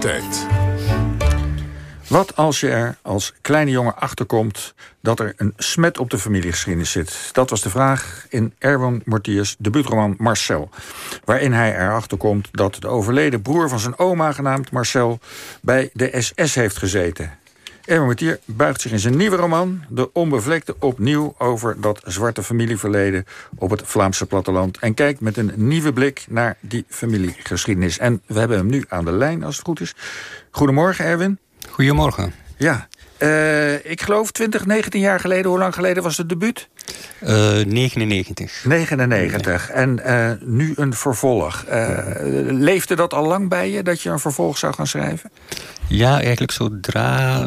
Tijd. Wat als je er als kleine jongen achterkomt dat er een smet op de familiegeschiedenis zit? Dat was de vraag in Erwin Mortiers debuutroman Marcel. Waarin hij erachter komt dat de overleden broer van zijn oma, genaamd Marcel, bij de SS heeft gezeten. Erwin Mortier buigt zich in zijn nieuwe roman, De Onbevlekte, opnieuw over dat zwarte familieverleden op het Vlaamse platteland. En kijkt met een nieuwe blik naar die familiegeschiedenis. En we hebben hem nu aan de lijn, als het goed is. Goedemorgen, Erwin. Goedemorgen. Ja, uh, ik geloof 20, 19 jaar geleden. Hoe lang geleden was het debuut? Uh, 99. 99. Nee. En uh, nu een vervolg. Uh, leefde dat al lang bij je, dat je een vervolg zou gaan schrijven? Ja, eigenlijk zodra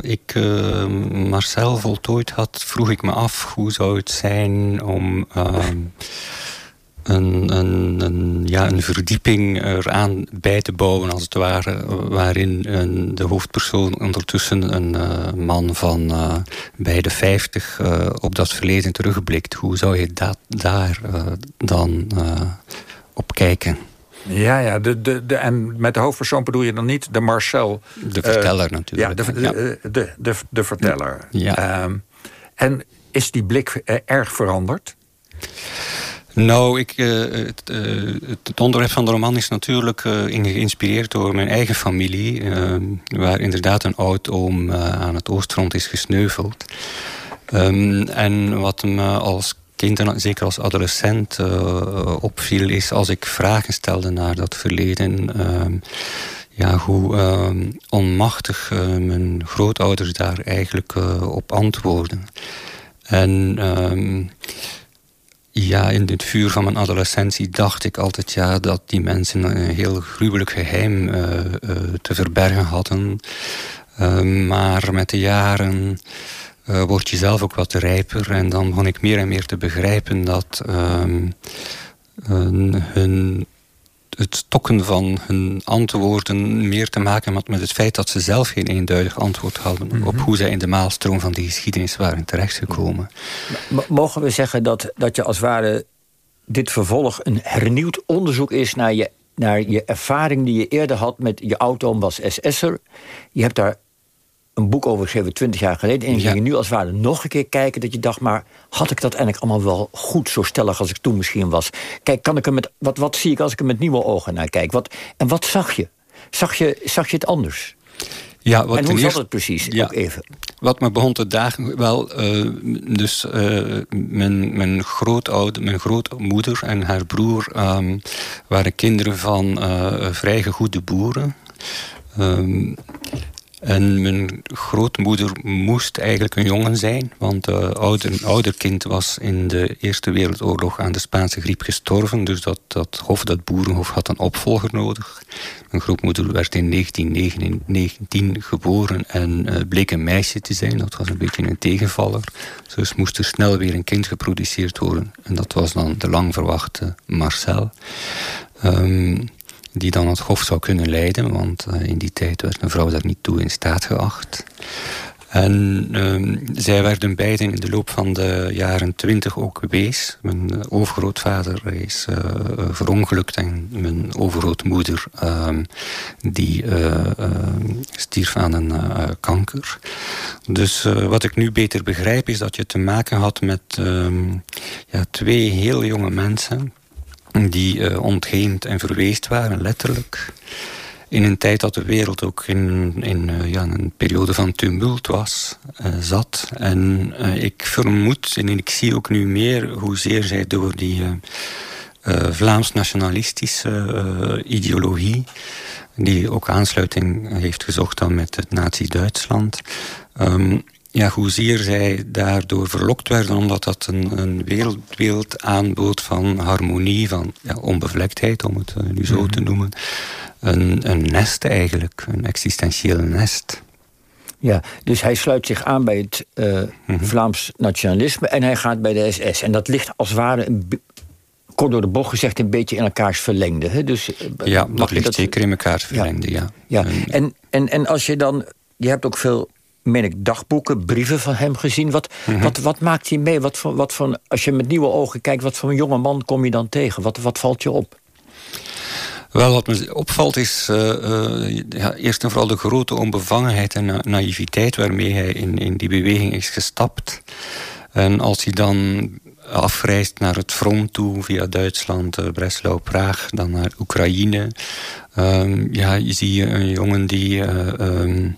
ik Marcel voltooid had... vroeg ik me af, hoe zou het zijn om een, een, een, ja, een verdieping eraan bij te bouwen, als het ware. Waarin een, de hoofdpersoon ondertussen een uh, man van bij de vijftig uh, op dat verleden terugblikt. Hoe zou je dat daar dan op kijken? Ja, ja de, de, de, en met de hoofdpersoon bedoel je dan niet de Marcel... De verteller natuurlijk. Ja, de, ja. de, de, de, de, verteller. Ja. Um, en is die blik erg veranderd? Nou, ik, uh, het, uh, het, onderwerp van de roman is natuurlijk uh, geïnspireerd door mijn eigen familie. waar inderdaad een oud-oom aan het oostfront is gesneuveld. Um, en wat me als kind en zeker als adolescent opviel... is als ik vragen stelde naar dat verleden... ja, hoe onmachtig mijn grootouders daar eigenlijk op antwoorden. En... Um, ja, in het vuur van mijn adolescentie dacht ik altijd ja, dat die mensen een heel gruwelijk geheim te verbergen hadden. Maar met de jaren word je zelf ook wat rijper. En dan begon ik meer en meer te begrijpen dat ehm, hun het stokken van hun antwoorden meer te maken had met het feit dat ze zelf geen eenduidig antwoord hadden mm -hmm. op hoe zij in de maalstroom van die geschiedenis waren terechtgekomen. Mogen we zeggen dat, dat je als ware dit vervolg een hernieuwd onderzoek is naar je, naar je ervaring die je eerder had met je auto was SS'er. Je hebt daar een boek over geschreven, twintig jaar geleden. En je ja. ging nu als het ware nog een keer kijken... dat je dacht, maar had ik dat eigenlijk allemaal wel goed... zo stellig als ik toen misschien was? Kijk, kan ik er met, wat, wat zie ik als ik er met nieuwe ogen naar kijk? Wat, en wat zag je? Zag je, zag je het anders? Ja, wat en hoe zat het precies? Ja, ook even. Wat me begon te dagen, wel, uh, dus uh, mijn, mijn grootouder, mijn grootmoeder en haar broer um, waren kinderen van uh, vrij gegoede boeren. Um, en mijn grootmoeder moest eigenlijk een jongen zijn, want uh, ouder, een ouder kind was in de Eerste Wereldoorlog aan de Spaanse griep gestorven. Dus dat, dat dat boerenhof, had een opvolger nodig. Mijn grootmoeder werd in 1919 geboren en uh, bleek een meisje te zijn. Dat was een beetje een tegenvaller. Dus moest er snel weer een kind geproduceerd worden. En dat was dan de lang verwachte Marcel. Um, die dan het hof zou kunnen leiden. Want uh, in die tijd werd een vrouw daar niet toe in staat geacht. En uh, zij werden beiden in de loop van de jaren twintig ook wees. Mijn overgrootvader is uh, verongelukt en mijn overgrootmoeder uh, die stierf aan een kanker. Dus wat ik nu beter begrijp is dat je te maken had met ehm, ja, twee heel jonge mensen die uh, ontheemd en verweest waren, letterlijk. In een tijd dat de wereld ook in, uh, ja, een periode van tumult was, uh, zat. En ik vermoed, en ik zie ook nu meer hoezeer zij door die Vlaams-nationalistische ideologie, die ook aansluiting heeft gezocht dan met het nazi-Duitsland, um, ja, hoezeer zij daardoor verlokt werden... omdat dat een, een wereldbeeld aanbood van harmonie, van ja, onbevlektheid... om het uh, nu zo te noemen. Een, een nest eigenlijk, een existentieel nest. Ja, dus hij sluit zich aan bij het uh, mm -hmm. Vlaams nationalisme... en hij gaat bij de SS. En dat ligt als het ware een kort door de bocht gezegd een beetje in elkaars verlengde. Hè? Dus, ja, dat ligt dat... zeker in elkaars verlengde, ja. ja. ja. En, en, en als je dan... Je hebt ook veel meen ik, dagboeken, brieven van hem gezien. Wat, mm -hmm. wat, wat maakt hij mee? Wat voor, wat voor, als je met nieuwe ogen kijkt, wat voor een jonge man kom je dan tegen? Wat, wat valt je op? Wel, wat me opvalt is ja, eerst en vooral de grote onbevangenheid en naïviteit waarmee hij in, in die beweging is gestapt. En als hij dan afreist naar het front toe via Duitsland, uh, Breslau, Praag, dan naar Oekraïne. Um, ja, je ziet een jongen die um,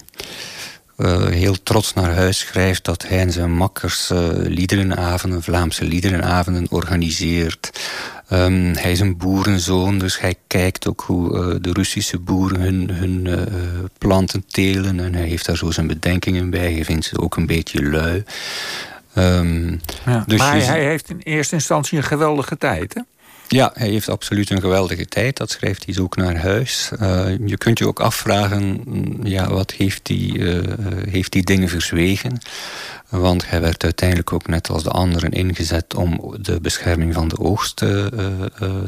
uh, heel trots naar huis schrijft dat hij en zijn makkers liederenavonden, Vlaamse liederenavonden organiseert. Um, hij is een boerenzoon, dus hij kijkt ook hoe de Russische boeren hun, hun planten telen. En hij heeft daar zo zijn bedenkingen bij. Hij vindt ze ook een beetje lui. Um, ja, dus maar hij, heeft in eerste instantie een geweldige tijd, hè? Ja, hij heeft absoluut een geweldige tijd. Dat schrijft hij ook naar huis. Uh, je kunt je ook afvragen, ja, wat heeft hij, uh, heeft hij dingen verzwegen? Want hij werd uiteindelijk ook net als de anderen ingezet om de bescherming van de oogst uh,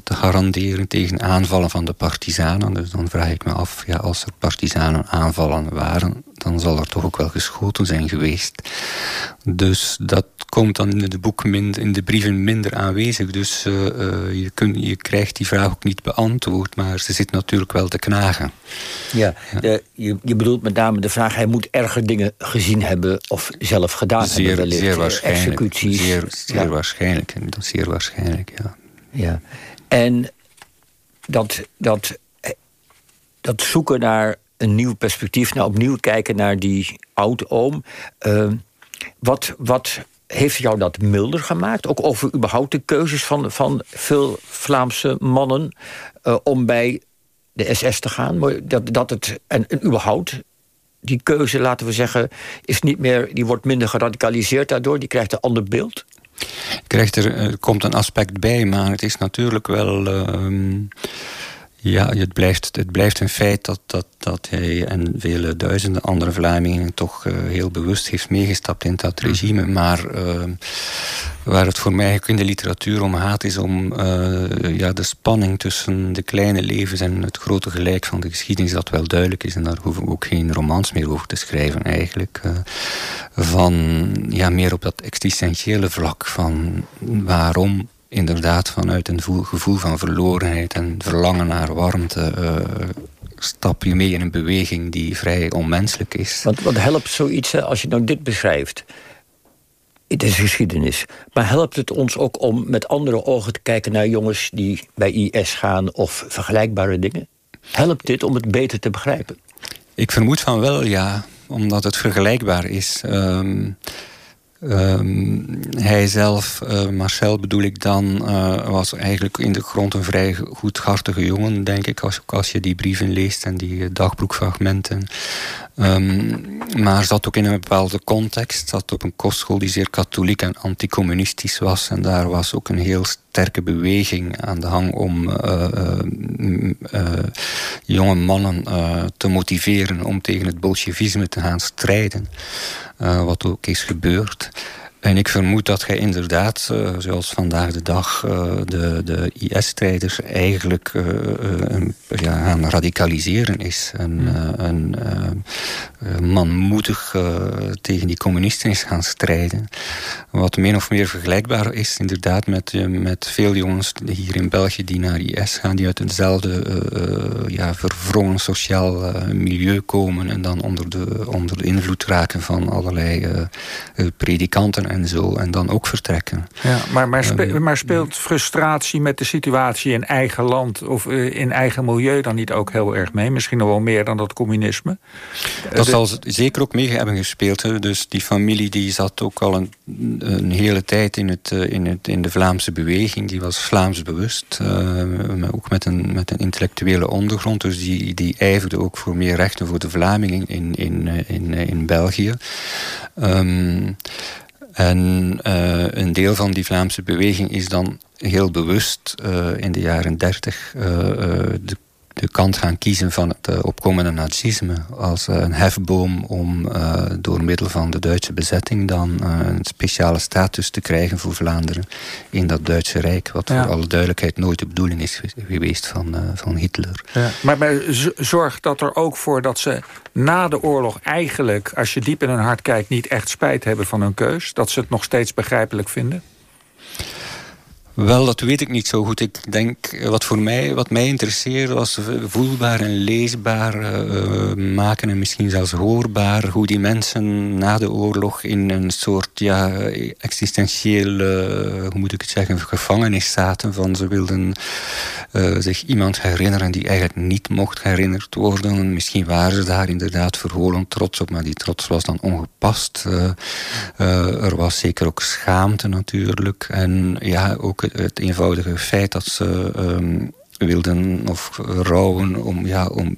te garanderen tegen aanvallen van de partizanen. Dus dan vraag ik me af, ja, als er partizanen aanvallen waren, dan zal er toch ook wel geschoten zijn geweest. Dus dat komt dan in de boeken in de brieven minder aanwezig. Dus je, je krijgt die vraag ook niet beantwoord, maar ze zit natuurlijk wel te knagen. Ja, je, je bedoelt met name de vraag, hij moet erger dingen gezien hebben of zelf gedaan zeer, hebben. Wellicht. Zeer waarschijnlijk. Executies. Zeer, zeer waarschijnlijk. Zeer waarschijnlijk, ja. Ja, en dat, dat, dat zoeken naar een nieuw perspectief, nou opnieuw kijken naar die oud-oom. Uh, wat, wat heeft jou dat milder gemaakt? Ook over überhaupt de keuzes van, van veel Vlaamse mannen uh, om bij de SS te gaan? Dat, dat het, en, en überhaupt, die keuze, laten we zeggen, is niet meer, die wordt minder geradicaliseerd daardoor, die krijgt een ander beeld? Krijgt er, er komt een aspect bij, maar het is natuurlijk wel. Uh, ja, het blijft, het blijft een feit dat, dat, dat hij en vele duizenden andere Vlamingen toch uh, heel bewust heeft meegestapt in dat regime. Mhm. Maar uh, waar het voor mij in de literatuur om gaat, is om uh, ja, de spanning tussen de kleine levens en het grote gelijk van de geschiedenis, dat wel duidelijk is. En daar hoeven we ook geen romans meer over te schrijven, eigenlijk. van ja, meer op dat existentiële vlak van waarom inderdaad vanuit een gevoel van verlorenheid en verlangen naar warmte uh, stap je mee in een beweging die vrij onmenselijk is. Want wat helpt zoiets als je nou dit beschrijft? Het is geschiedenis. Maar helpt het ons ook om met andere ogen te kijken naar jongens die bij IS gaan of vergelijkbare dingen? Helpt dit om het beter te begrijpen? Ik vermoed van wel, ja. Omdat het vergelijkbaar is. Um, Um, hij zelf, uh, Marcel bedoel ik dan, uh, was eigenlijk in de grond een vrij goedhartige jongen, denk ik, als, als je die brieven leest en die dagboekfragmenten. Um, maar zat ook in een bepaalde context, zat op een kostschool die zeer katholiek en anticommunistisch was. En daar was ook een heel sterke beweging aan de hang om uh, jonge mannen te motiveren om tegen het bolsjevisme te gaan strijden. Uh, wat ook is gebeurd. En ik vermoed dat hij inderdaad, uh, zoals vandaag de dag, uh, de, de IS-strijders eigenlijk uh, ja, aan radicaliseren is. En hmm. een manmoedig tegen die communisten is gaan strijden. Wat min of meer vergelijkbaar is inderdaad met, met veel jongens hier in België die naar IS gaan, die uit hetzelfde ja, verwrongen sociaal milieu komen en dan onder de, onder de invloed raken van allerlei predikanten en zo. En dan ook vertrekken. Ja, maar, maar, ehm, maar speelt frustratie met de situatie in eigen land... of eh, in eigen milieu dan niet ook heel erg mee? Misschien nog wel meer dan dat communisme? Dat zal zeker ook mee hebben gespeeld. Hè. Dus die familie die zat ook al een, een hele tijd in, het, eh, in, het, in de Vlaamse beweging. Die was Vlaams bewust. Uh, ook met een, met een intellectuele ondergrond. Dus die, die ijverde ook voor meer rechten voor de Vlamingen in, in, in, in België. Um, en uh, een deel van die Vlaamse beweging is dan heel bewust uh, in de jaren dertig uh, de de kant gaan kiezen van het uh, opkomende nazisme als uh, een hefboom om uh, door middel van de Duitse bezetting dan een speciale status te krijgen voor Vlaanderen in dat Duitse Rijk, wat ja. voor alle duidelijkheid nooit de bedoeling is geweest van, van Hitler. Ja. Maar, maar zorg dat er ook voor dat ze na de oorlog eigenlijk, als je diep in hun hart kijkt, niet echt spijt hebben van hun keus, dat ze het nog steeds begrijpelijk vinden? Wel, dat weet ik niet zo goed. Ik denk, eh, wat voor mij, wat mij interesseerde, was voelbaar en leesbaar uh, maken en misschien zelfs hoorbaar hoe die mensen na de oorlog in een soort ja, existentiële, hoe moet ik het zeggen, gevangenis zaten. Van ze wilden zich iemand herinneren die eigenlijk niet mocht herinnerd worden. Misschien waren ze daar inderdaad verholen trots op, maar die trots was dan ongepast. er was zeker ook schaamte natuurlijk. En ja, ook het, eenvoudige feit dat ze um, wilden of rouwen om, ja, om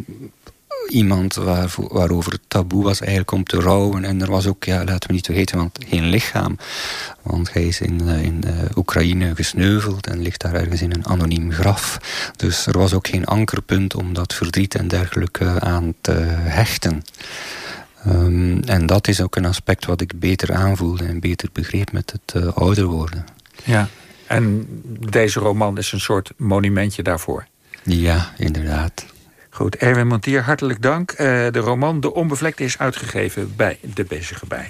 iemand waar, waarover het taboe was eigenlijk om te rouwen. En er was ook, ja, laten we niet vergeten, want geen lichaam. Want hij is in, eh, in uh, Oekraïne gesneuveld en ligt daar ergens in een anoniem graf. Dus er was ook geen ankerpunt om dat verdriet en dergelijke aan te hechten. Um, en dat is ook een aspect wat ik beter aanvoelde en beter begreep met het uh, ouder worden. Ja, en deze roman is een soort monumentje daarvoor. Ja, inderdaad. Goed, Erwin Montier, hartelijk dank. Uh, de roman De Onbevlekte is uitgegeven bij De Bezige Bij.